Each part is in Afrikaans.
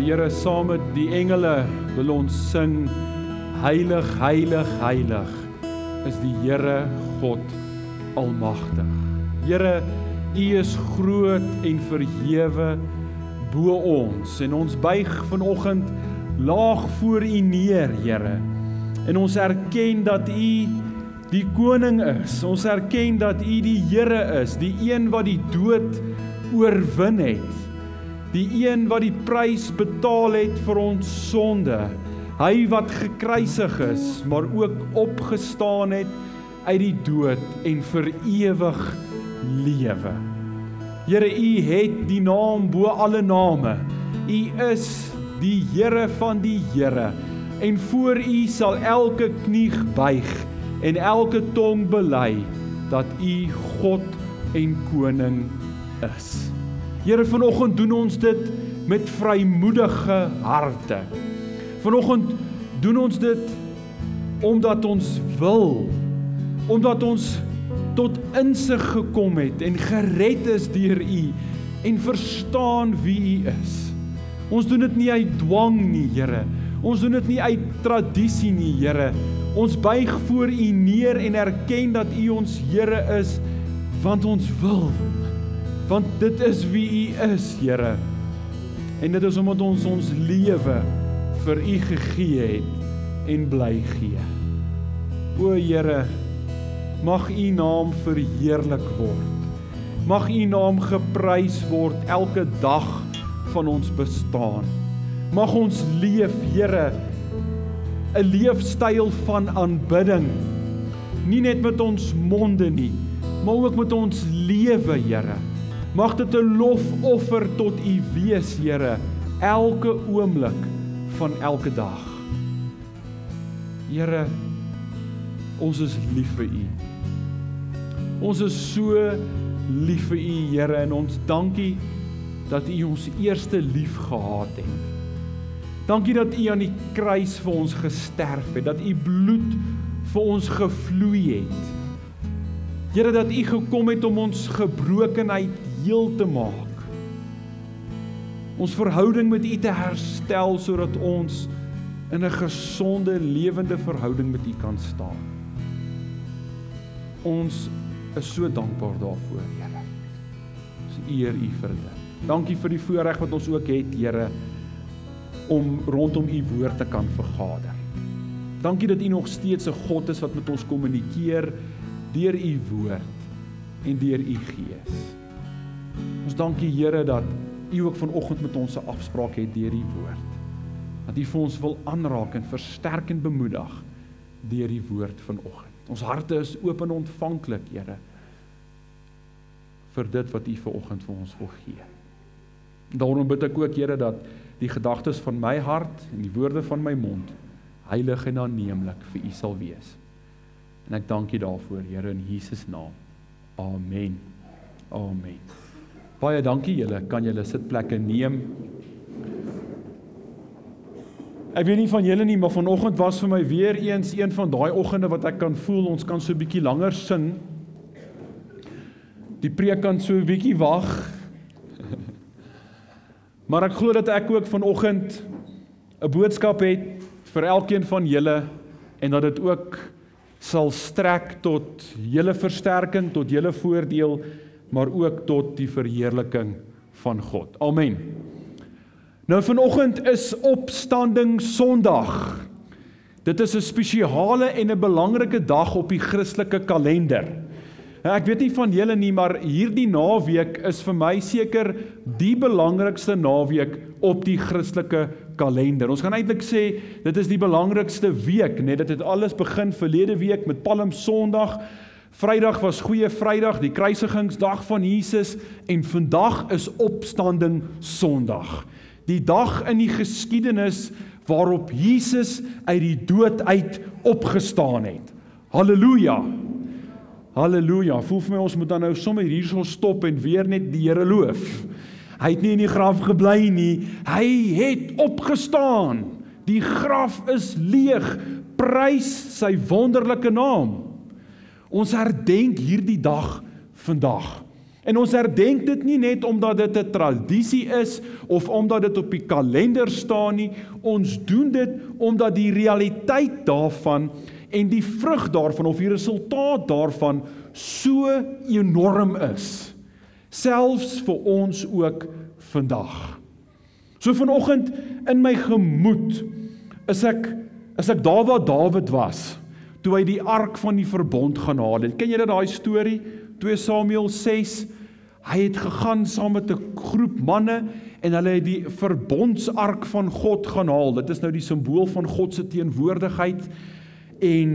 Here, saam met die engele wil ons sing Heilig, heilig, heilig is die Here God almagtig. Here, U is groot en verhewe bo ons en ons buig vanoggend laag voor U neer, Here. En ons erken dat U die koning is. Ons erken dat U die Here is, die een wat die dood oorwin het. Die een wat die prys betaal het vir ons sonde. Hy wat gekruisig is, maar ook opgestaan het uit die dood en vir ewig lewe. Here, U het die naam bo alle name. U is die Here van die Here en voor U sal elke knie buig en elke tong bely dat U God en koning is. Here vanoggend doen ons dit met vrymoedige harte. Vanoggend doen ons dit omdat ons wil omdat ons tot insig gekom het en gered is deur U en verstaan wie U is. Ons doen dit nie uit dwang nie, Here. Ons doen dit nie uit tradisie nie, Here. Ons buig voor U neer en erken dat U ons Here is want ons wil want dit is wie U is, Here. En dit is omdat ons ons lewe vir U gegee het en bly gee. O Here, mag U naam verheerlik word. Mag U naam geprys word elke dag van ons bestaan. Mag ons leef, Here, 'n leefstyl van aanbidding. Nie net met ons monde nie, maar ook met ons lewe, Here. Mag dit 'n lofoffer tot U wees, Here, elke oomblik van elke dag. Here, ons is lief vir U. Ons is so lief vir U, Here, en ons dankie dat U ons eerste lief gehad het. Dankie dat U aan die kruis vir ons gesterf het, dat U bloed vir ons gevloei het. Here dat U gekom het om ons gebrokenheid heel te maak. Ons verhouding met U te herstel sodat ons in 'n gesonde lewende verhouding met U kan staan. Ons is so dankbaar daarvoor, Here. Ons eer U vir dit. Dankie vir die voorreg wat ons ook het, Here, om rondom U woord te kan vergader. Dankie dat U nog steeds 'n God is wat met ons kommunikeer deur U woord en deur U Gees. Ons dankie Here dat U ook vanoggend met ons 'n afspraak het deur die woord. Dat U vir ons wil aanraak en versterk en bemoedig deur die woord vanoggend. Ons harte is oop en ontvanklik, Here, vir dit wat U vanoggend vir ons wil gee. Daarom bid ek ook, Here, dat die gedagtes van my hart en die woorde van my mond heilig en aanneemlik vir U sal wees. En ek dank U daarvoor, Here, in Jesus naam. Amen. Amen. Baie dankie julle. Kan julle sitplekke neem? Ek weet nie van julle nie, maar vanoggend was vir my weer eens een van daai oggende wat ek kan voel ons kan so 'n bietjie langer sing. Die preek kan so 'n bietjie wag. Maar ek glo dat ek ook vanoggend 'n boodskap het vir elkeen van julle en dat dit ook sal strek tot julle versterking, tot julle voordeel maar ook tot die verheerliking van God. Amen. Nou vanoggend is opstanding Sondag. Dit is 'n spesiale en 'n belangrike dag op die Christelike kalender. Ek weet nie van julle nie, maar hierdie naweek is vir my seker die belangrikste naweek op die Christelike kalender. Ons gaan eintlik sê dit is die belangrikste week, net dit het alles begin verlede week met Palm Sondag. Vrydag was goeie Vrydag, die kruisigingsdag van Jesus en vandag is opstanding Sondag. Die dag in die geskiedenis waarop Jesus uit die dood uit opgestaan het. Halleluja. Halleluja. Voel vir my ons moet dan nou sommer hierso stop en weer net die Here loof. Hy het nie in die graf gebly nie. Hy het opgestaan. Die graf is leeg. Prys sy wonderlike naam. Ons herdenk hierdie dag vandag. En ons herdenk dit nie net omdat dit 'n tradisie is of omdat dit op die kalender staan nie. Ons doen dit omdat die realiteit daarvan en die vrug daarvan of die resultaat daarvan so enorm is. Selfs vir ons ook vandag. So vanoggend in my gemoed is ek is ek daar waar Dawid was toe hy die ark van die verbond gaan haal. Ken julle daai storie? 2 Samuel 6. Hy het gegaan saam met 'n groep manne en hulle het die verbondsark van God gaan haal. Dit is nou die simbool van God se teenwoordigheid. En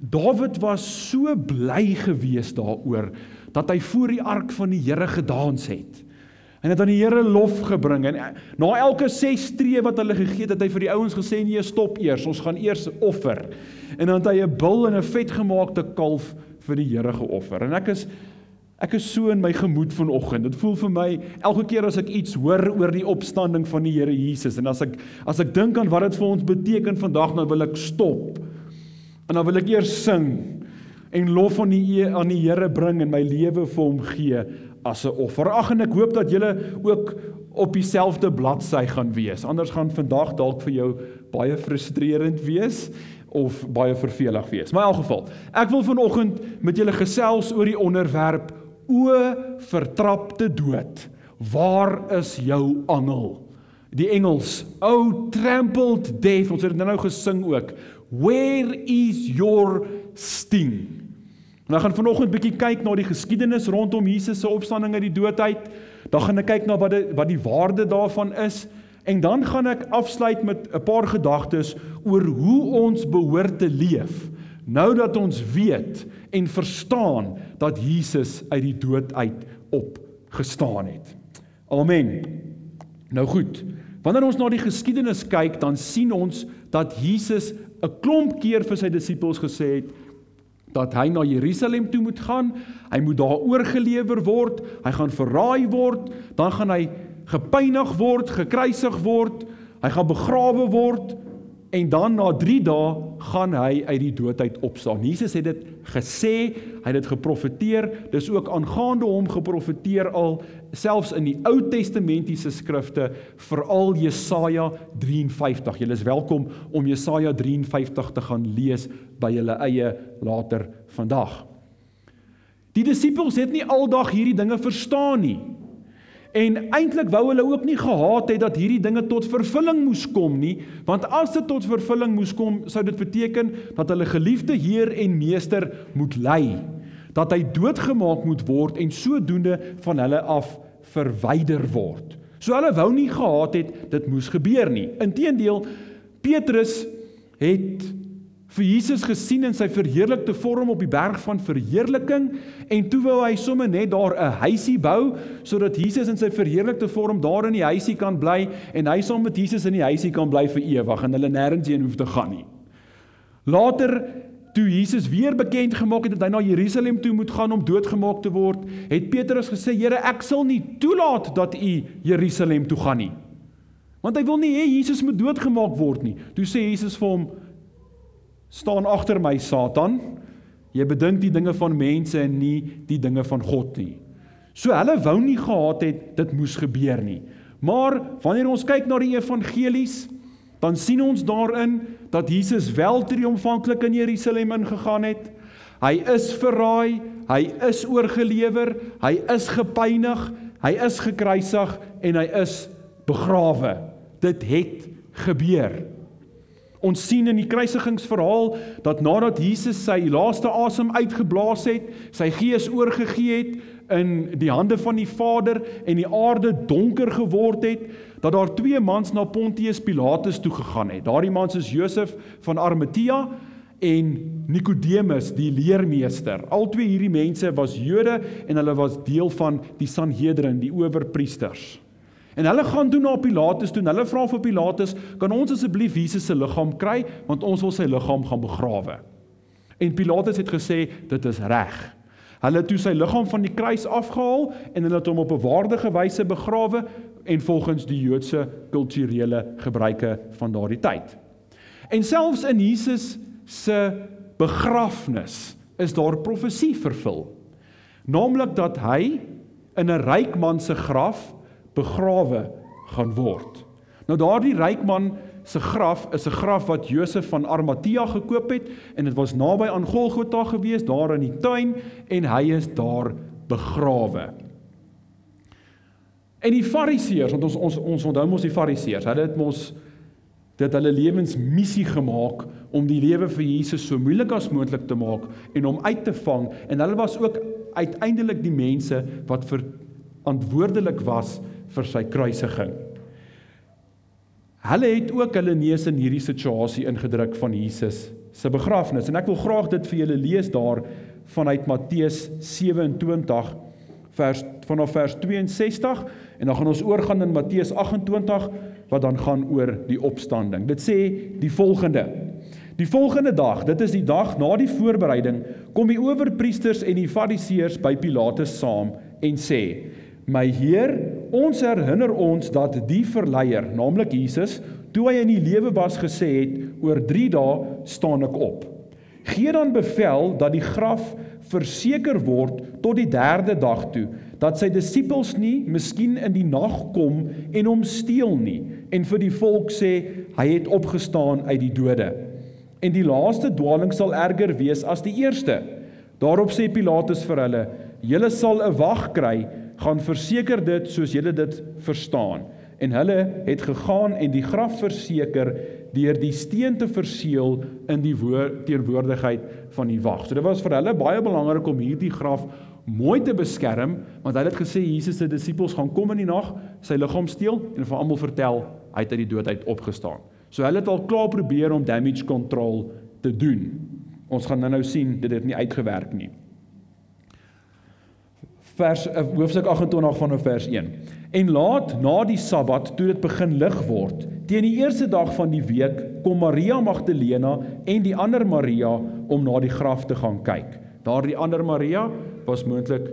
Dawid was so bly gewees daaroor dat hy voor die ark van die Here gedans het. En het aan die Here lof gebring en na elke 6 tree wat hulle gegee het, het hy vir die ouens gesê nee, stop eers, ons gaan eers offer. En dan het hy 'n bul en 'n vetgemaakte kalf vir die Here geoffer. En ek is ek is so in my gemoed vanoggend. Dit voel vir my elke keer as ek iets hoor oor die opstanding van die Here Jesus en as ek as ek dink aan wat dit vir ons beteken vandag, dan wil ek stop. En dan wil ek eers sing en lof aan die aan die Here bring en my lewe vir hom gee as 'n offer. Ag en ek hoop dat julle ook op dieselfde bladsy gaan wees. Anders gaan vandag dalk vir jou baie frustrerend wees of baie vervelig wees. Maar in elk geval, ek wil vanoggend met julle gesels oor die onderwerp o vertrapte dood. Waar is jou angel? Die Engels, o trampled death. Ons het dit nou gesing ook. Where is your sting? En dan gaan vanoggend bietjie kyk na die geskiedenis rondom Jesus se opstanding uit die dood uit. Dan gaan ek kyk na wat die, wat die waarde daarvan is. En dan gaan ek afsluit met 'n paar gedagtes oor hoe ons behoort te leef nou dat ons weet en verstaan dat Jesus uit die dood uit opgestaan het. Amen. Nou goed. Wanneer ons na die geskiedenis kyk, dan sien ons dat Jesus 'n klomp keer vir sy disippels gesê het dat hy na Jerusalem toe moet gaan, hy moet daar oorgelewer word, hy gaan verraai word, dan gaan hy gepynig word, gekruisig word, hy gaan begrawe word. En dan na 3 dae gaan hy uit die dood uit opstaan. Jesus het dit gesê, hy het dit geprofeteer, dis ook aangaande hom geprofeteer al selfs in die Ou Testamentiese skrifte, veral Jesaja 53. Julle is welkom om Jesaja 53 te gaan lees by julle eie later vandag. Die disippels het nie aldag hierdie dinge verstaan nie. En eintlik wou hulle ook nie gehad het dat hierdie dinge tot vervulling moes kom nie, want as dit tot vervulling moes kom, sou dit beteken dat hulle geliefde Heer en Meester moet ly, dat hy doodgemaak moet word en sodoende van hulle af verwyder word. So hulle wou nie gehad het dit moes gebeur nie. Inteendeel Petrus het vir Jesus gesien in sy verheerlikte vorm op die berg van verheerliking en toe wou hy sommer net daar 'n huisie bou sodat Jesus in sy verheerlikte vorm daar in die huisie kan bly en hy saam met Jesus in die huisie kan bly vir ewig en hulle nêrens heen hoef te gaan nie. Later toe Jesus weer bekend gemaak het dat hy na Jerusalem toe moet gaan om doodgemaak te word, het Petrus gesê: "Here, ek sal nie toelaat dat u Jerusalem toe gaan nie." Want hy wil nie hê Jesus moet doodgemaak word nie. Toe sê Jesus vir hom: staan agter my Satan. Jy bedink die dinge van mense en nie die dinge van God nie. So hulle wou nie gehad het dit moes gebeur nie. Maar wanneer ons kyk na die evangelies, dan sien ons daarin dat Jesus wel triomfantlik in Jerusalem ingegaan het. Hy is verraai, hy is oorgelewer, hy is gepynig, hy is gekruisig en hy is begrawe. Dit het gebeur. Ons sien in die kruisigingsverhaal dat nadat Jesus sy laaste asem uitgeblaas het, sy gees oorgegee het in die hande van die Vader en die aarde donker geword het, dat daar twee mans na Pontius Pilatus toe gegaan het. Daardie mans is Josef van Arimatea en Nikodemus die leermeester. Albei hierdie mense was Jode en hulle was deel van die Sanhedrin, die owerpriesters. En hulle gaan toe na Pilatus toe en hulle vra vir Pilatus, "Kan ons asseblief Jesus se liggaam kry want ons wil sy liggaam gaan begrawe?" En Pilatus het gesê, "Dit is reg." Hulle het toe sy liggaam van die kruis afgehaal en hulle het hom op 'n waardige wyse begrawe en volgens die Joodse kulturele gebruike van daardie tyd. En selfs in Jesus se begrafnis is daar profesie vervul. Naamlik dat hy in 'n ryk man se graf begrawe gaan word. Nou daardie ryk man se graf is 'n graf wat Josef van Arimatea gekoop het en dit was naby aan Golgotha gewees daar in die tuin en hy is daar begrawe. En die Fariseërs, want ons ons ons onthou mos die Fariseërs, hulle het mos dit hulle lewensmissie gemaak om die lewe vir Jesus so moeilik as moontlik te maak en hom uit te vang. En hulle was ook uiteindelik die mense wat verantwoordelik was vir sy kruisiging. Hulle het ook hulle neus in hierdie situasie ingedruk van Jesus se begrafnis. En ek wil graag dit vir julle lees daar vanuit Matteus 27 vers vanaf vers 62 en dan gaan ons oorgaan in Matteus 28 wat dan gaan oor die opstanding. Dit sê die volgende: Die volgende dag, dit is die dag na die voorbereiding, kom die owerpriesters en die fariseërs by Pilatus saam en sê: My Heer, ons herinner ons dat die verleier, naamlik Jesus, toe hy in die lewe was gesê het, oor 3 dae staan ek op. Gee dan bevel dat die graf verseker word tot die 3de dag toe, dat sy disippels nie miskien in die nag kom en hom steel nie en vir die volk sê hy het opgestaan uit die dode. En die laaste dwaling sal erger wees as die eerste. Daarop sê Pilatus vir hulle: "Julle sal 'n wag kry gaan verseker dit soos julle dit verstaan. En hulle het gegaan en die graf verseker deur die steen te verseël in die teenwoordigheid van die wag. So dit was vir hulle baie belangrik om hierdie graf mooi te beskerm want hulle het gesê Jesus se disippels gaan kom in die nag, sy liggaam steel en vir almal vertel hy het uit die dood uit opgestaan. So hulle het al klaar probeer om damage control te doen. Ons gaan nou-nou sien dit het nie uitgewerk nie vers uh, hoofstuk 28 vanaf vers 1. En laat na die Sabbat toe dit begin lig word, teen die eerste dag van die week kom Maria Magdalena en die ander Maria om na die graf te gaan kyk. Daardie ander Maria was moontlik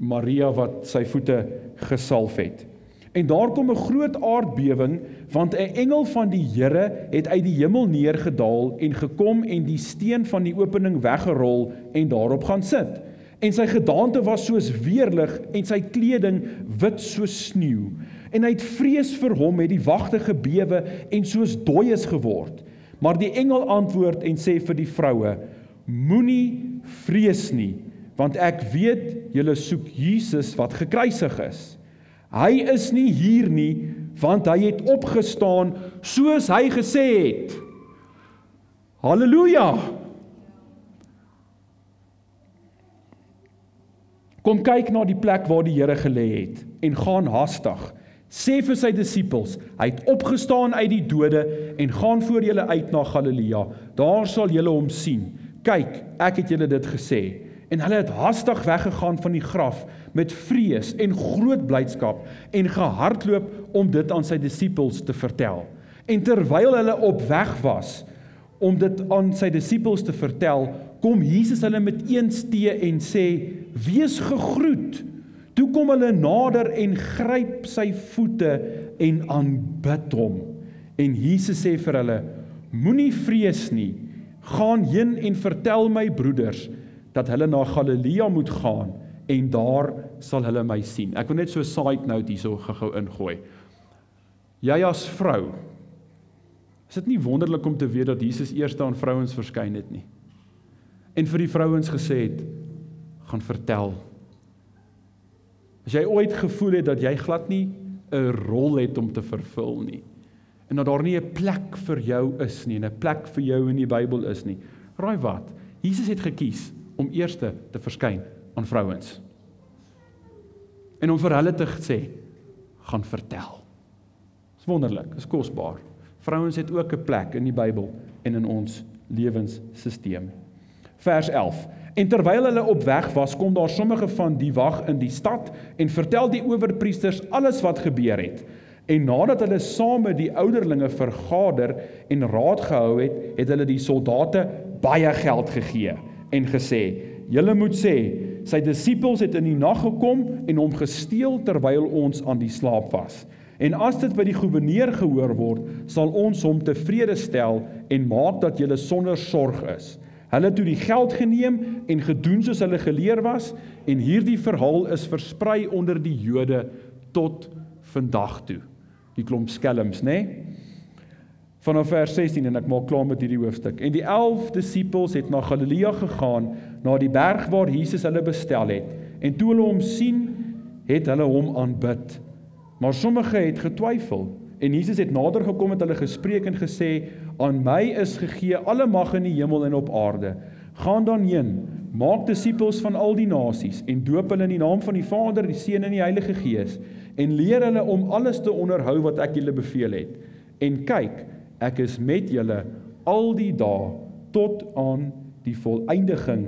Maria wat sy voete gesalf het. En daar kom 'n groot aardbewing want 'n engel van die Here het uit die hemel neergedaal en gekom en die steen van die opening weggerol en daarop gaan sit. En sy gedaante was soos weerlig en sy kleding wit soos sneeu. En hy het vrees vir hom het die wagte gebewe en soos dooies geword. Maar die engel antwoord en sê vir die vroue: Moenie vrees nie, want ek weet julle soek Jesus wat gekruisig is. Hy is nie hier nie, want hy het opgestaan soos hy gesê het. Halleluja. Kom kyk na die plek waar die Here gelê het en gaan haastig. Sê vir sy disippels, hy het opgestaan uit die dode en gaan voor julle uit na Galilea. Daar sal julle hom sien. Kyk, ek het julle dit gesê. En hulle het haastig weggegaan van die graf met vrees en groot blydskap en gehardloop om dit aan sy disippels te vertel. En terwyl hulle op weg was om dit aan sy disippels te vertel, kom Jesus hulle met een stee en sê: "Wees gegroet." Toe kom hulle nader en gryp sy voete en aanbid hom. En Jesus sê vir hulle: Moenie vrees nie. Gaan heen en vertel my broeders dat hulle na Galilea moet gaan en daar sal hulle my sien. Ek wil net so 'n side note hierso gou ingooi. Jy as vrou is dit nie wonderlik om te weet dat Jesus eers aan vrouens verskyn het nie. En vir die vrouens gesê het gaan vertel. As jy ooit gevoel het dat jy glad nie 'n rol het om te vervul nie en dat daar nie 'n plek vir jou is nie en 'n plek vir jou in die Bybel is nie. Raai wat? Jesus het gekies om eerste te verskyn aan vrouens. En om vir hulle te sê gaan vertel. Dis wonderlik, is kosbaar. Vrouens het ook 'n plek in die Bybel en in ons lewenstelsel. Vers 11. En terwyl hulle op weg was, kom daar sommige van die wag in die stad en vertel die owerpriesters alles wat gebeur het. En nadat hulle saam met die ouderlinge vergader en raad gehou het, het hulle die soldate baie geld gegee en gesê: "Julle moet sê, sy disippels het in die nag gekom en hom gesteel terwyl ons aan die slaap was. En as dit by die goewerneur gehoor word, sal ons hom tevrede stel en maak dat julle sonder sorg is. Hulle het toe die geld geneem en gedoen soos hulle geleer was en hierdie verhaal is versprei onder die Jode tot vandag toe. Die klomp skelms, nê? Nee? Vanaf vers 16 en ek maak klaar met hierdie hoofstuk. En die 11 disippels het na Galilea gegaan, na die berg waar Jesus hulle bestel het. En toe hulle hom sien, het hulle hom aanbid. Maar sommige het getwyfel. En Jesus het nader gekom met hulle gespreek en gesê: "Aan my is gegee alle mag in die hemel en op aarde. Gaan dan heen, maak disippels van al die nasies en doop hulle in die naam van die Vader, die Seun en die Heilige Gees en leer hulle om alles te onderhou wat ek julle beveel het. En kyk, ek is met julle al die dae tot aan die volëindiging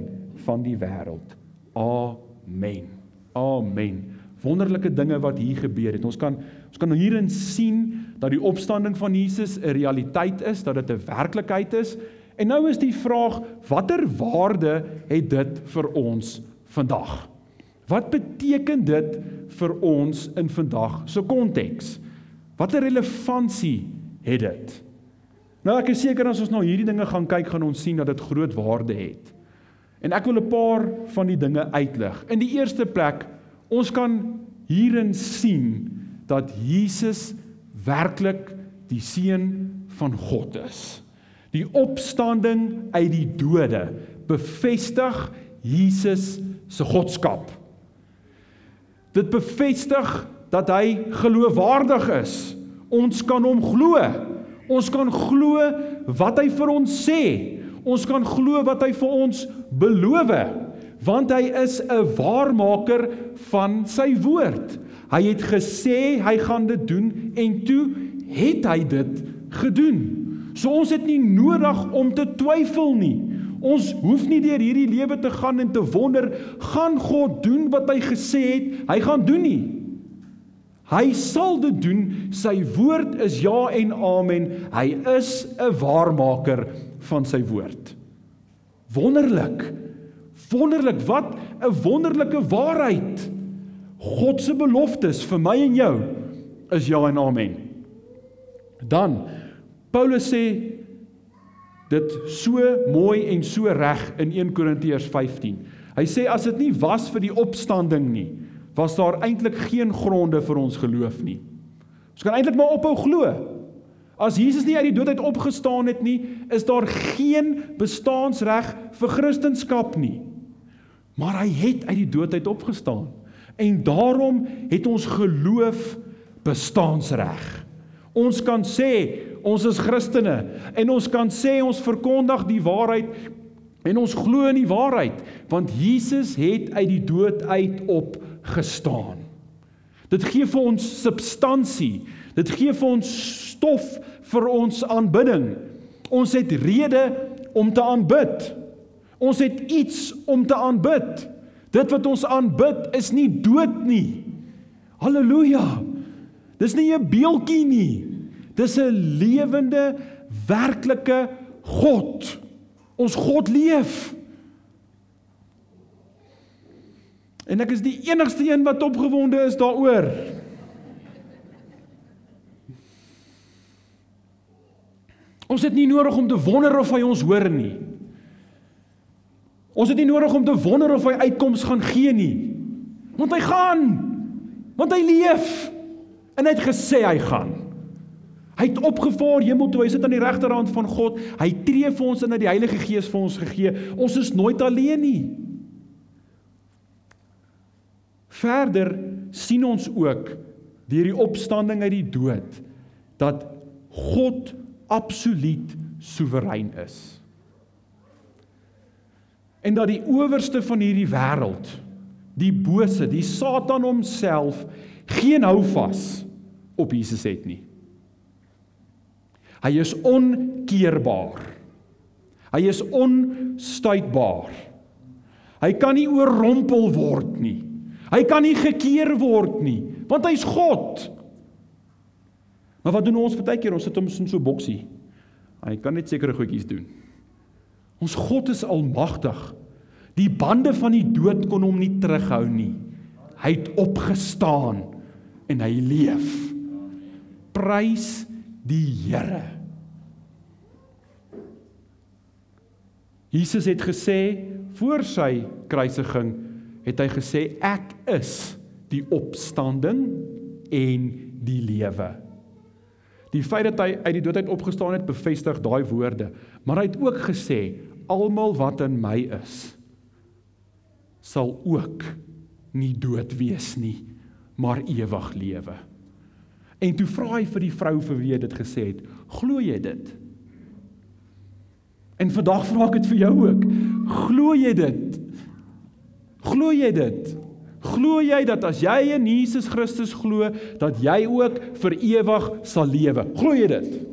van die wêreld. Amen. Amen. Wonderlike dinge wat hier gebeur het. Ons kan ons kan hierin sien dat die opstanding van Jesus 'n realiteit is, dat dit 'n werklikheid is. En nou is die vraag, watter waarde het dit vir ons vandag? Wat beteken dit vir ons in vandag se konteks? Watter relevantie het dit? Nou ek is seker as ons nou hierdie dinge gaan kyk, gaan ons sien dat dit groot waarde het. En ek wil 'n paar van die dinge uitlig. In die eerste plek, ons kan hierin sien dat Jesus werklik die seun van God is. Die opstanding uit die dode bevestig Jesus se godskap. Dit bevestig dat hy geloofwaardig is. Ons kan hom glo. Ons kan glo wat hy vir ons sê. Ons kan glo wat hy vir ons beloof, want hy is 'n waarmaker van sy woord. Hy het gesê hy gaan dit doen en toe het hy dit gedoen. So ons het nie nodig om te twyfel nie. Ons hoef nie deur hierdie lewe te gaan en te wonder, gaan God doen wat hy gesê het hy gaan doen nie. Hy sal dit doen. Sy woord is ja en amen. Hy is 'n waarmaker van sy woord. Wonderlik. Wonderlik, wat 'n wonderlike waarheid. God se beloftes vir my en jou is ja en amen. Dan Paulus sê dit so mooi en so reg in 1 Korintiërs 15. Hy sê as dit nie was vir die opstanding nie, was daar eintlik geen gronde vir ons geloof nie. Ons kan eintlik maar ophou glo. As Jesus nie uit die dood uit opgestaan het nie, is daar geen bestaansreg vir Christendom nie. Maar hy het uit die dood uit opgestaan. En daarom het ons geloof bestaansreg. Ons kan sê ons is Christene en ons kan sê ons verkondig die waarheid en ons glo in die waarheid want Jesus het uit die dood uit opgestaan gestaan. Dit gee vir ons substansie. Dit gee vir ons stof vir ons aanbidding. Ons het rede om te aanbid. Ons het iets om te aanbid. Dit wat ons aanbid is nie dood nie. Halleluja. Dis nie 'n beeltjie nie. Dis 'n lewende, werklike God. Ons God leef. En ek is die enigste een wat opgewonde is daaroor. Ons het nie nodig om te wonder of hy ons hoor nie. Ons het nie nodig om te wonder of hy uitkoms gaan gee nie. Want hy gaan. Want hy leef. En hy het gesê hy gaan. Hy het opgevaar hemel toe. Hy sit aan die regterhand van God. Hy tree vir ons in dat die Heilige Gees vir ons gegee. Ons is nooit alleen nie. Verder sien ons ook deur die opstanding uit die dood dat God absoluut soewerein is. En dat die owerste van hierdie wêreld, die bose, die Satan homself geen houvas op Jesus het nie. Hy is onkeerbaar. Hy is onstuitbaar. Hy kan nie oorrompel word nie. Hy kan nie gekeer word nie, want hy's God. Maar wat doen ons baie keer? Ons sit hom in so 'n boksie. Hy kan net sekere goedjies doen. Ons God is almagtig. Die bande van die dood kon hom nie terughou nie. Hy het opgestaan en hy leef. Prys die Here. Jesus het gesê voor sy kruisiging het hy gesê ek is die opstanding en die lewe. Die feit dat hy uit die dood uit opgestaan het, bevestig daai woorde, maar hy het ook gesê almal wat in my is sal ook nie dood wees nie, maar ewig lewe. En toe vra hy vir die vrou vir wie hy dit gesê het, glo jy dit? En vandag vra ek dit vir jou ook. Glo jy dit? Glo jy dit? Glo jy dat as jy in Jesus Christus glo, dat jy ook vir ewig sal lewe? Glo jy dit?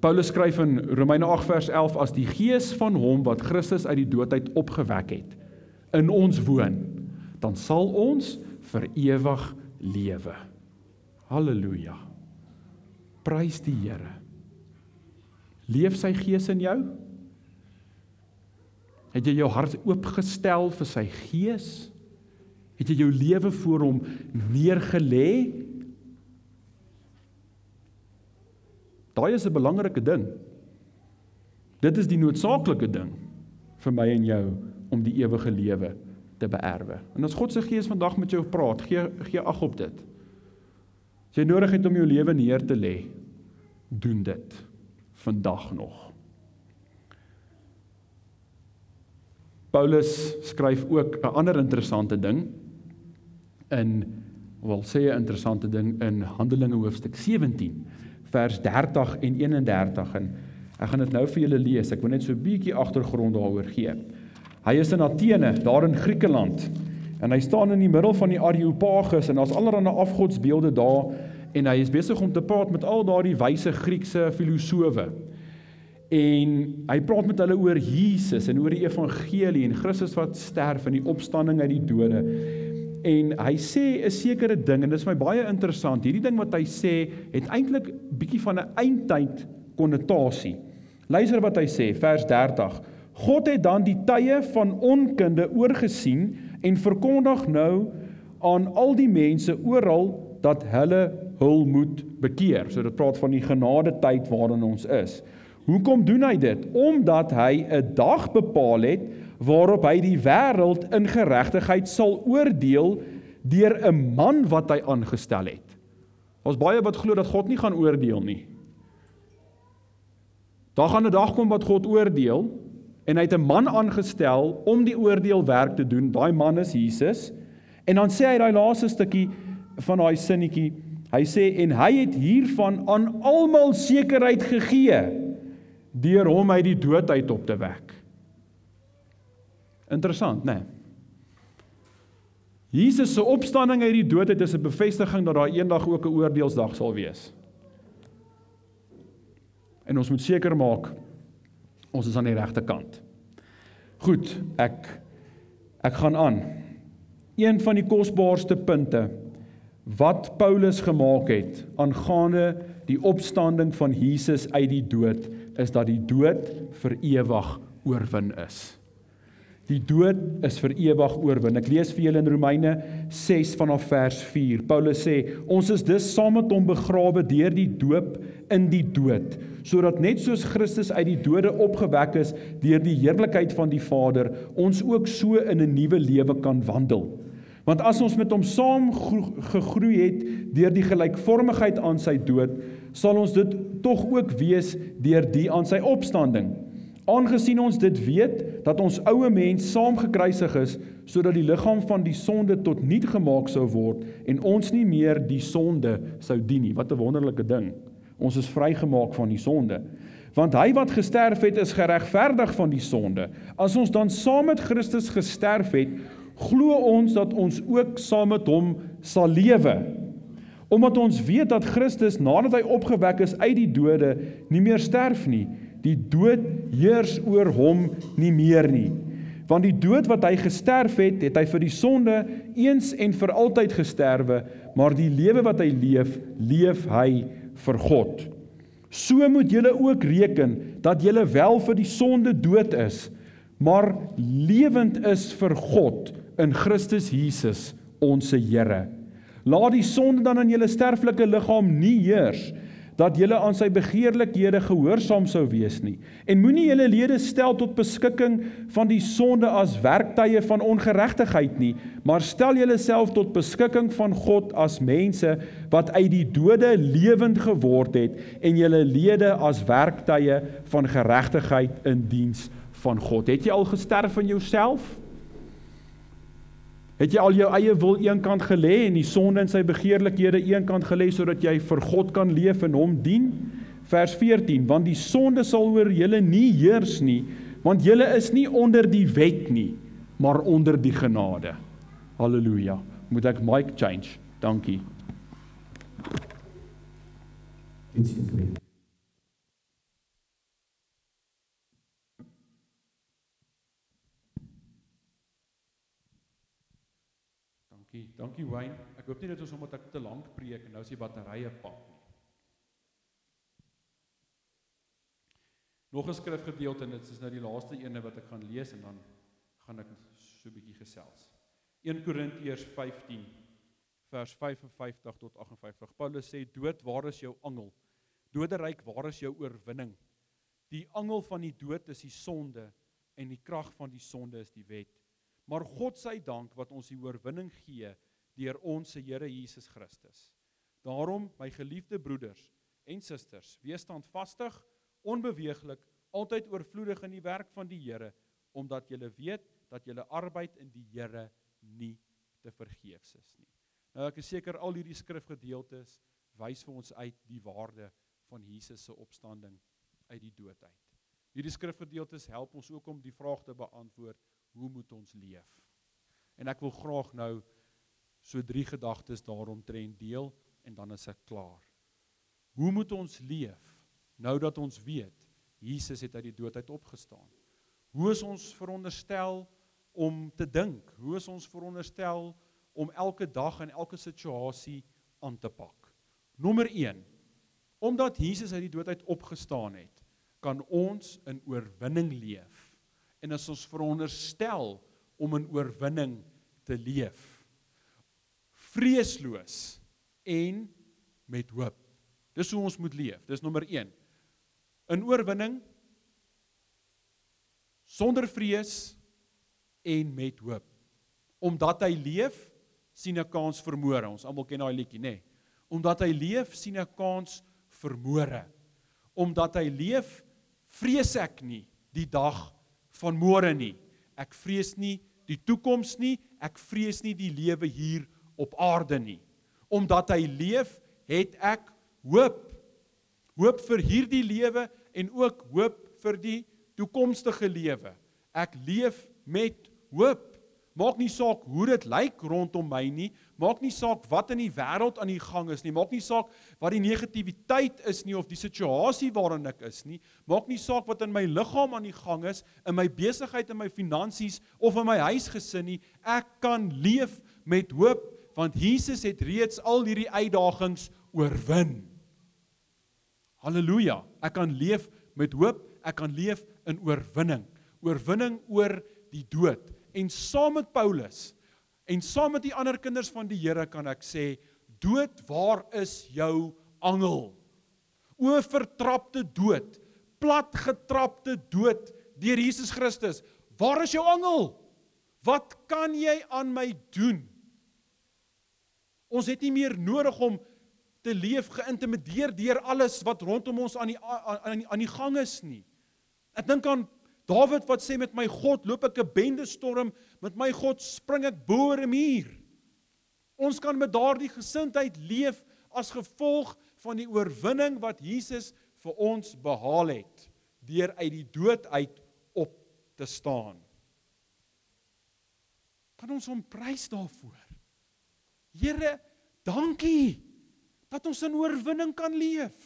Paulus skryf in Romeine 8 vers 11 as die gees van hom wat Christus uit die dood uit opgewek het in ons woon, dan sal ons vir ewig lewe. Halleluja. Prys die Here. Leef sy gees in jou? Het jy jou hart oopgestel vir sy gees? Het jy jou lewe voor hom neergelê? Daai is 'n belangrike ding. Dit is die noodsaaklike ding vir my en jou om die ewige lewe te beerwe. En as God se gees vandag met jou praat, gee gee ag op dit. As jy nodig het om jou lewe neer te lê, doen dit vandag nog. Paulus skryf ook 'n ander interessante ding in wel sê 'n interessante ding in Handelinge hoofstuk 17 vers 30 en 31 en ek gaan dit nou vir julle lees. Ek wil net so 'n bietjie agtergrond daaroor gee. Hy is in Athene, daar in Griekeland. En hy staan in die middel van die Areopagus en daar's allerlei afgodsbeelde daar en hy is besig om te praat met al daardie wyse Griekse filosowe. En hy praat met hulle oor Jesus en oor die evangelie en Christus wat sterf en die opstanding uit die dode. En hy sê 'n sekere ding en dit is my baie interessant. Hierdie ding wat hy sê het eintlik bietjie van 'n eindtyd konnotasie. Luister wat hy sê, vers 30. God het dan die tye van onkunde oorgesien en verkondig nou aan al die mense oral dat hulle hul moet bekeer. So dit praat van die genade tyd waarin ons is. Hoekom doen hy dit? Omdat hy 'n dag bepaal het waarop hy die wêreld in geregtigheid sal oordeel deur 'n man wat hy aangestel het. Ons baie wat glo dat God nie gaan oordeel nie. Daar gaan 'n dag kom wat God oordeel en hy het 'n man aangestel om die oordeelwerk te doen. Daai man is Jesus. En dan sê hy daai laaste stukkie van daai sinnetjie. Hy sê en hy het hiervan aan almal sekerheid gegee deur hom uit die dood uit op te wek. Interessant, né? Nee. Jesus se opstanding uit die dood uit is 'n bevestiging dat daar eendag ook 'n oordeelsdag sal wees. En ons moet seker maak ons is aan die regte kant. Goed, ek ek gaan aan. Een van die kosbaarste punte wat Paulus gemaak het aangaande die opstanding van Jesus uit die dood is dat die dood vir ewig oorwin is. Die dood is vir ewig oorwin. Ek lees vir julle in Romeine 6 vanaf vers 4. Paulus sê: "Ons is dus saam met hom begrawe deur die doop in die dood, sodat net soos Christus uit die dode opgewek is deur die heerlikheid van die Vader, ons ook so in 'n nuwe lewe kan wandel." Want as ons met hom saam gegroei het deur die gelykvormigheid aan sy dood, sal ons dit tog ook wees deur die aan sy opstanding. Aangesien ons dit weet dat ons oue mens saamgekruisig is sodat die liggaam van die sonde tot niet gemaak sou word en ons nie meer die sonde sou dien nie. Wat 'n wonderlike ding. Ons is vrygemaak van die sonde. Want hy wat gesterf het is geregverdig van die sonde. As ons dan saam met Christus gesterf het, glo ons dat ons ook saam met hom sal lewe Omdat ons weet dat Christus nadat hy opgewek is uit die dode nie meer sterf nie, die dood heers oor hom nie meer nie. Want die dood wat hy gesterf het, het hy vir die sonde eens en vir altyd gesterwe, maar die lewe wat hy leef, leef hy vir God. So moet julle ook reken dat julle wel vir die sonde dood is, maar lewend is vir God in Christus Jesus, ons Here. Laat die sonde dan in julle sterflike liggaam nie heers dat julle aan sy begeerlikhede gehoorsaam sou wees nie. En moenie julle lede stel tot beskikking van die sonde as werktuie van ongeregtigheid nie maar stel julleself tot beskikking van God as mense wat uit die dode lewend geword het en julle lede as werktuie van geregtigheid in diens van God. Het jy al gesterf in jouself Het jy al jou eie wil eenkant gelê en die sonde en sy begeerlikhede eenkant gelê sodat jy vir God kan leef en hom dien? Vers 14: Want die sonde sal oor julle nie heers nie, want julle is nie onder die wet nie, maar onder die genade. Halleluja. Moet ek mic change? Dankie. Iets gesê. Dankie. Dankie Wayne. Ek hoop nie dit is omdat ek te lank preek en nou is die batterye pap nie. Nog 'n skrifgedeelte en dit is nou die laaste ene wat ek gaan lees en dan gaan ek so 'n bietjie gesels. 1 Korintiërs 15 vers 55 tot 58. Paulus sê dood, waar is jou angel? Doderyk, waar is jou oorwinning? Die angel van die dood is die sonde en die krag van die sonde is die wet. Maar God sy dank wat ons die oorwinning gee deur ons se Here Jesus Christus. Daarom, my geliefde broeders en susters, wees standvastig, onbeweeglik, altyd oorvloedig in die werk van die Here, omdat julle weet dat julle arbeid in die Here nie te vergeefs is nie. Nou ek is seker al hierdie skrifgedeeltes wys vir ons uit die waarde van Jesus se opstanding uit die dood uit. Hierdie skrifgedeeltes help ons ook om die vraag te beantwoord hoe moet ons leef? En ek wil graag nou so drie gedagtes daaromtrent deel en dan is ek klaar. Hoe moet ons leef nou dat ons weet Jesus het uit die dood uit opgestaan? Hoe is ons veronderstel om te dink? Hoe is ons veronderstel om elke dag en elke situasie aan te pak? Nommer 1. Omdat Jesus uit die dood uit opgestaan het, kan ons in oorwinning leef en as ons veronderstel om in oorwinning te leef vreesloos en met hoop. Dis hoe ons moet leef. Dis nommer 1. In oorwinning sonder vrees en met hoop. Omdat hy leef, sien 'n kans vir môre. Ons almal ken daai liedjie, nê? Nee. Omdat hy leef, sien 'n kans vir môre. Omdat hy leef, vrees ek nie die dag van môre nie. Ek vrees nie die toekoms nie, ek vrees nie die lewe hier op aarde nie. Omdat hy leef, het ek hoop. Hoop vir hierdie lewe en ook hoop vir die toekomstige lewe. Ek leef met hoop. Maak nie saak hoe dit lyk rondom my nie, maak nie saak wat in die wêreld aan die gang is nie, maak nie saak wat die negativiteit is nie of die situasie waarin ek is nie, maak nie saak wat in my liggaam aan die gang is, in my besigheid en my finansies of in my huisgesin nie, ek kan leef met hoop want Jesus het reeds al hierdie uitdagings oorwin. Halleluja. Ek kan leef met hoop, ek kan leef in oorwinning. Oorwinning oor die dood. En saam met Paulus en saam met die ander kinders van die Here kan ek sê, dood, waar is jou angel? O vertrapte dood, platgetrapte dood deur Jesus Christus. Waar is jou angel? Wat kan jy aan my doen? Ons het nie meer nodig om te leef geïntimideer deur alles wat rondom ons aan die aan die aan die gang is nie. Ek dink aan Dawid wat sê met my God loop ek 'n bende storm, met my God spring ek bo 'n muur. Ons kan met daardie gesindheid leef as gevolg van die oorwinning wat Jesus vir ons behaal het deur uit die dood uit op te staan. Kan ons hom prys daarvoor? Here, dankie dat ons in oorwinning kan leef.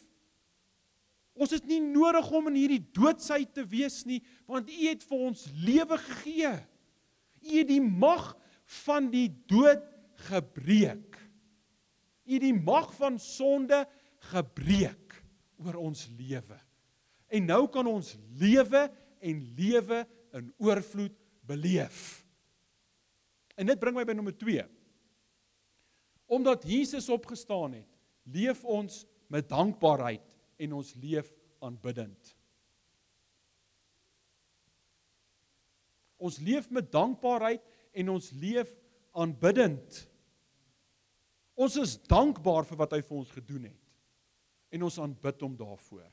Ons het nie nodig om in hierdie doodsheid te wees nie, want U het vir ons lewe gegee. U het die mag van die dood gebreek. U het die mag van sonde gebreek oor ons lewe. En nou kan ons lewe en lewe in oorvloed beleef. En dit bring my by nommer 2. Omdat Jesus opgestaan het, leef ons met dankbaarheid en ons leef aanbiddend. Ons leef met dankbaarheid en ons leef aanbiddend. Ons is dankbaar vir wat hy vir ons gedoen het en ons aanbid hom daarvoor.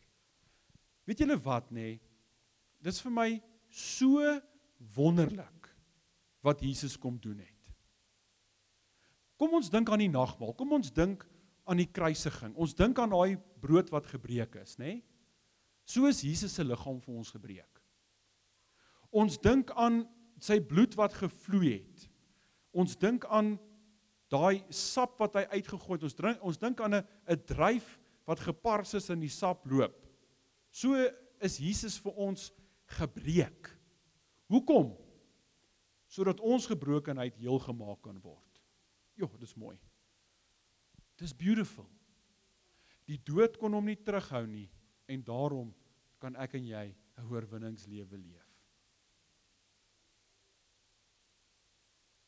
Weet julle wat nê? Nee? Dis vir my so wonderlik wat Jesus kom doen het. Kom ons dink aan die nagmaal. Kom ons dink aan die kruisiging. Ons dink aan daai brood wat gebreek is, nê? Nee? So is Jesus se liggaam vir ons gebreek. Ons dink aan sy bloed wat gevloei het. Ons dink aan daai sap wat hy uitgegooi het. Ons drink ons dink aan 'n 'n dryf wat gepars is in die sap loop. So is Jesus vir ons gebreek. Hoekom? Sodat ons gebrokenheid heel gemaak kan word. Jo, dis mooi. Dis beautiful. Die dood kon hom nie terughou nie en daarom kan ek en jy 'n oorwinningslewe leef.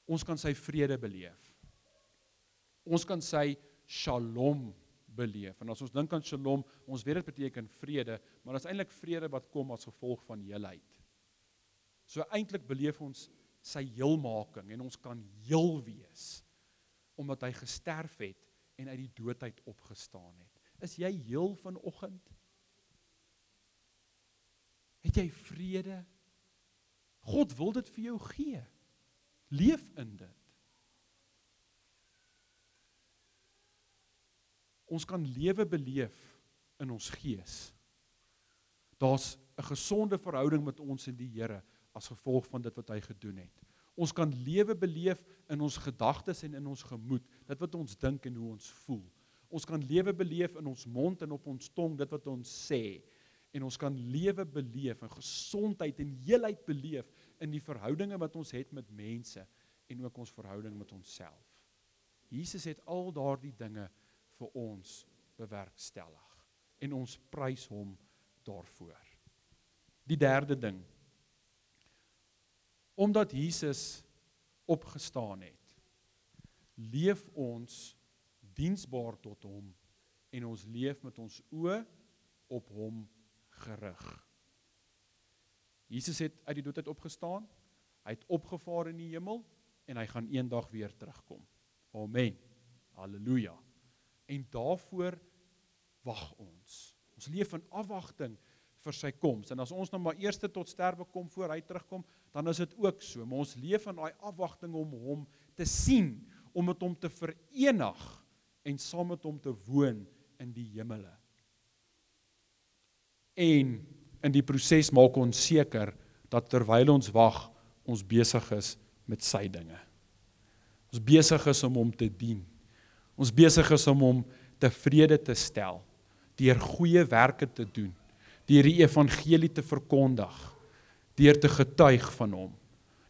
Ons kan sy vrede beleef. Ons kan sy shalom beleef. En as ons dink aan shalom, ons weet dit beteken vrede, maar dit is eintlik vrede wat kom as gevolg van heelheid. So eintlik beleef ons sy heelmaking en ons kan heel wees omdat hy gesterf het en uit die dood uit opgestaan het. Is jy heel vanoggend? Het jy vrede? God wil dit vir jou gee. Leef in dit. ons kan lewe beleef in ons gees. Daar's 'n gesonde verhouding met ons en die Here as gevolg van dit wat hy gedoen het. Ons kan lewe beleef in ons gedagtes en in ons gemoed, dit wat ons dink en hoe ons voel. Ons kan lewe beleef in ons mond en op ons tong, dit wat ons sê. En ons kan lewe beleef en gesondheid en heelheid beleef in die verhoudinge wat ons het met mense en ook ons verhouding met onsself. Jesus het al daardie dinge vir ons bewerkstellig en ons prys hom daarvoor. Die derde ding. Omdat Jesus opgestaan het, leef ons diensbaar tot hom en ons leef met ons oë op hom gerig. Jesus het uit die dood uit opgestaan. Hy het opgevaar in die hemel en hy gaan eendag weer terugkom. Amen. Halleluja en daarvoor wag ons. Ons leef in afwagting vir sy koms. En as ons nou maar eers tot sterwe kom voor hy terugkom, dan is dit ook so. Maar ons leef in daai afwagting om hom te sien, om met hom te verenig en saam met hom te woon in die hemele. En in die proses maak ons seker dat terwyl ons wag, ons besig is met sy dinge. Ons besig is om hom te dien. Ons besig is om hom tevrede te stel deur goeie werke te doen, deur die evangelie te verkondig, deur te getuig van hom.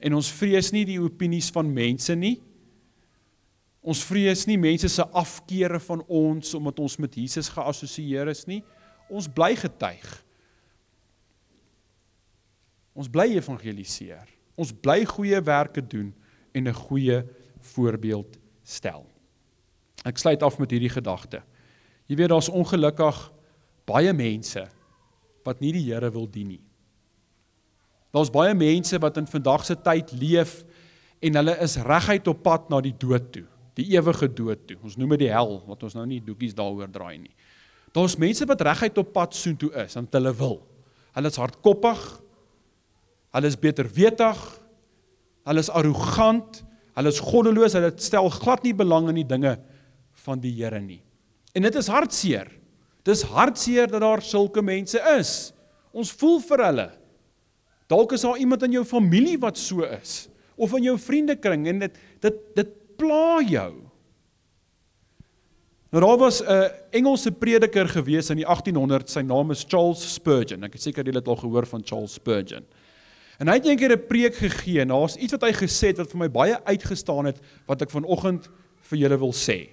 En ons vrees nie die opinies van mense nie. Ons vrees nie mense se afkeure van ons omdat ons met Jesus geassosieer is nie. Ons bly getuig. Ons bly evangeliseer. Ons bly goeie werke doen en 'n goeie voorbeeld stel. Ek sluit af met hierdie gedagte. Jy weet daar's ongelukkig baie mense wat nie die Here wil dien nie. Daar's baie mense wat in vandag se tyd leef en hulle is reguit op pad na die dood toe, die ewige dood toe. Ons noem dit die hel, wat ons nou nie doekies daaroor draai nie. Daar's mense wat reguit op pad soontoe is, want hulle wil. Hulle is hardkoppig. Hulle is beterwetig. Hulle is arrogant. Hulle is goddeloos. Hulle stel glad nie belang in die dinge van die Here nie. En dit is hartseer. Dis hartseer dat daar sulke mense is. Ons voel vir hulle. Dalk is daar iemand in jou familie wat so is of in jou vriendekring en dit dit dit pla jou. Nou daar was 'n Engelse prediker gewees in die 1800, sy naam is Charles Spurgeon. Ek is seker julle het al gehoor van Charles Spurgeon. En hy het eendag 'n preek gegee en daar's iets wat hy gesê het wat vir my baie uitgestaan het wat ek vanoggend vir julle wil sê.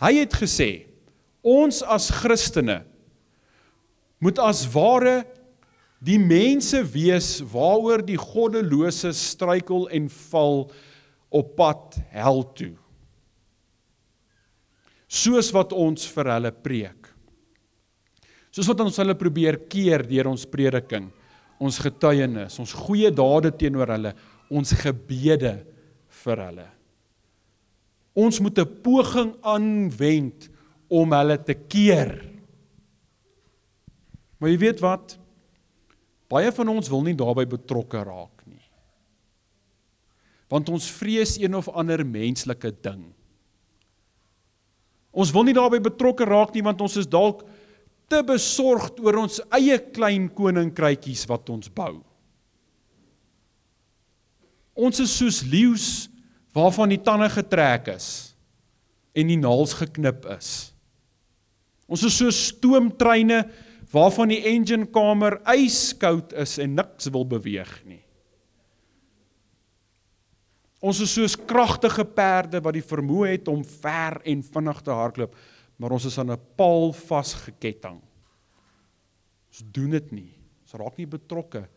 Hy het gesê ons as Christene moet as ware die mense wees waaroor die goddelose struikel en val op pad hel toe. Soos wat ons vir hulle preek. Soos wat ons hulle probeer keer deur ons prediking, ons getuienis, ons goeie dade teenoor hulle, ons gebede vir hulle. Ons moet 'n poging aanwend om hulle te keer. Maar jy weet wat? Baie van ons wil nie daarbey betrokke raak nie. Want ons vrees een of ander menslike ding. Ons wil nie daarbey betrokke raak nie want ons is dalk te besorgd oor ons eie klein koninkrytjies wat ons bou. Ons is soos leeu's waarvan die tande getrek is en die naels geknip is. Ons is so stoomtreine waarvan die engine kamer yskoud is en niks wil beweeg nie. Ons is soos kragtige perde wat die vermoë het om ver en vinnig te hardloop, maar ons is aan 'n paal vasgeketting. Ons doen dit nie. Ons raak nie betrokke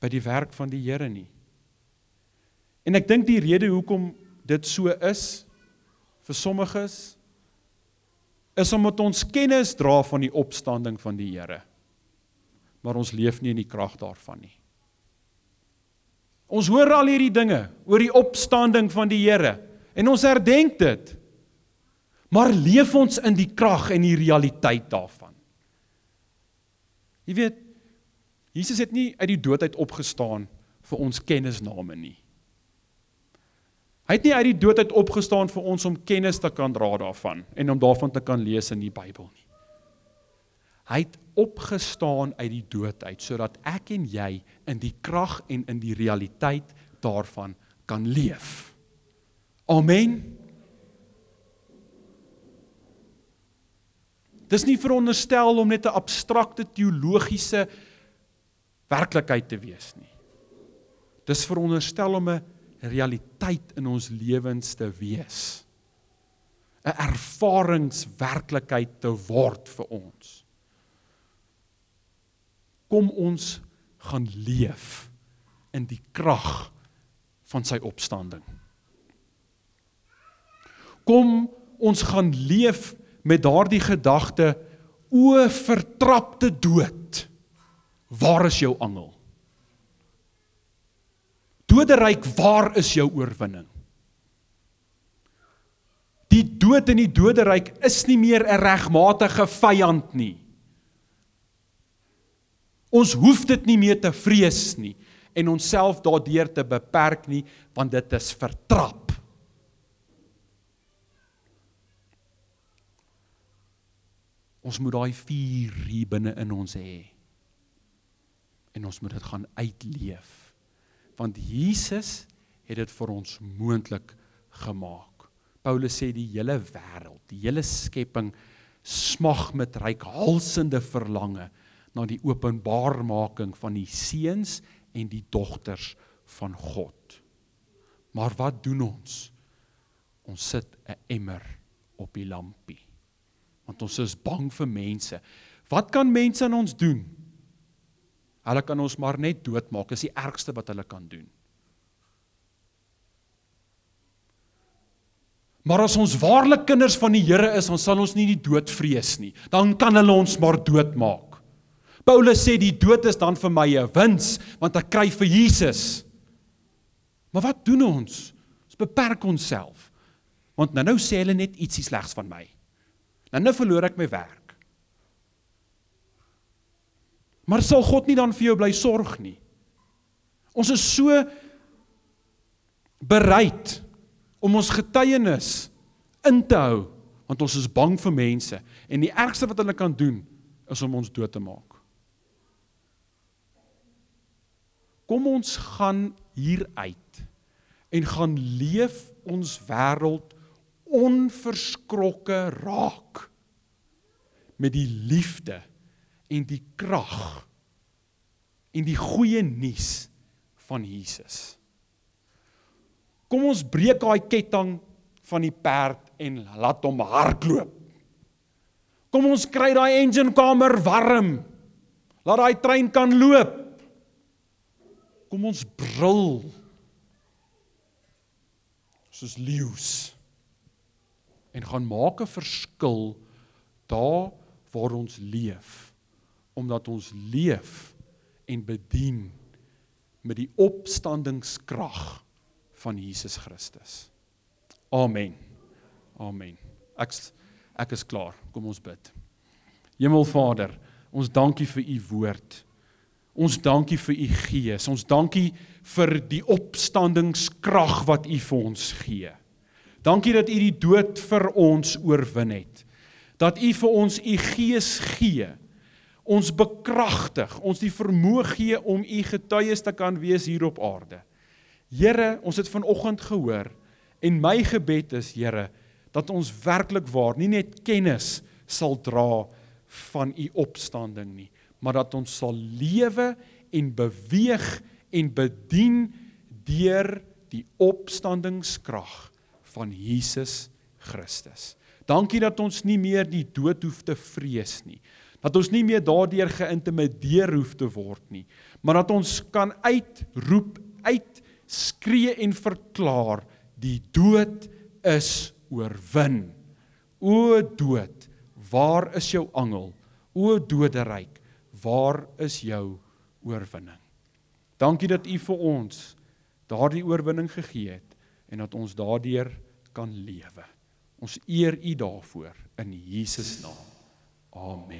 by die werk van die Here nie. En ek dink die rede hoekom dit so is vir sommiges is omdat ons kennis dra van die opstanding van die Here. Maar ons leef nie in die krag daarvan nie. Ons hoor al hierdie dinge oor die opstanding van die Here en ons herdenk dit. Maar leef ons in die krag en die realiteit daarvan? Jy weet, Jesus het nie uit die dood uit opgestaan vir ons kennisname nie. Hy het nie uit die dood uit opgestaan vir ons om kennis te kan dra daarvan en om daarvan te kan lees in die Bybel nie. Hy het opgestaan uit die dood uit sodat ek en jy in die krag en in die realiteit daarvan kan leef. Amen. Dis nie veronderstel om net 'n abstrakte teologiese werklikheid te wees nie. Dis veronderstel om 'n realiteit in ons lewens te wees. 'n ervaringswerklikheid te word vir ons kom ons gaan leef in die krag van sy opstanding. Kom ons gaan leef met daardie gedagte o vertrapte dood. Waar is jou angel? Doderyk, waar is jou oorwinning? Die dood in die doderyk is nie meer 'n regmatige vyand nie. Ons hoef dit nie meer te vrees nie en onsself daardeur te beperk nie want dit is vertrap. Ons moet daai vuur hier binne in ons hê. En ons moet dit gaan uitleef. Want Jesus het dit vir ons moontlik gemaak. Paulus sê die hele wêreld, die hele skepping smag met reikhalsende verlange na die openbarmaking van die seuns en die dogters van God. Maar wat doen ons? Ons sit 'n emmer op die lampie. Want ons is bang vir mense. Wat kan mense aan ons doen? Hulle kan ons maar net doodmaak. Dis die ergste wat hulle kan doen. Maar as ons waarlik kinders van die Here is, dan sal ons nie die dood vrees nie. Dan kan hulle ons maar doodmaak. Paulus sê die dood is dan vir my 'n wins want ek kry vir Jesus. Maar wat doen ons? Ons beperk onsself. Want nou nou sê hulle net ietsie slegs van my. Nou nou verloor ek my werk. Maar sal God nie dan vir jou bly sorg nie? Ons is so bereid om ons getuienis in te hou want ons is bang vir mense en die ergste wat hulle kan doen is om ons dood te maak. Kom ons gaan hier uit en gaan leef ons wêreld onverskrokke raak met die liefde en die krag en die goeie nuus van Jesus. Kom ons breek daai ketting van die perd en laat hom hardloop. Kom ons kry daai engine kamer warm. Laat daai trein kan loop. Kom ons brul. Soos leeu's. En gaan maak 'n verskil daar waar ons leef omdat ons leef en bedien met die opstandingskrag van Jesus Christus. Amen. Amen. Ek ek is klaar. Kom ons bid. Hemelvader, ons dankie vir u woord. Ons dankie vir u gees. Ons dankie vir die opstandingskrag wat u vir ons gee. Dankie dat u die dood vir ons oorwin het. Dat u vir ons u gees gee ons bekragtig, ons die vermoë gee om u getuies te kan wees hier op aarde. Here, ons het vanoggend gehoor en my gebed is Here dat ons werklik waar nie net kennis sal dra van u opstanding nie, maar dat ons sal lewe en beweeg en bedien deur die opstandingskrag van Jesus Christus. Dankie dat ons nie meer die dood hoef te vrees nie dat ons nie meer daardeur geïntimideer hoef te word nie, maar dat ons kan uitroep, uitskree en verklaar die dood is oorwin. O dood, waar is jou angel? O doderyk, waar is jou oorwinning? Dankie dat U vir ons daardie oorwinning gegee het en dat ons daardeur kan lewe. Ons eer U daarvoor in Jesus naam. Amen.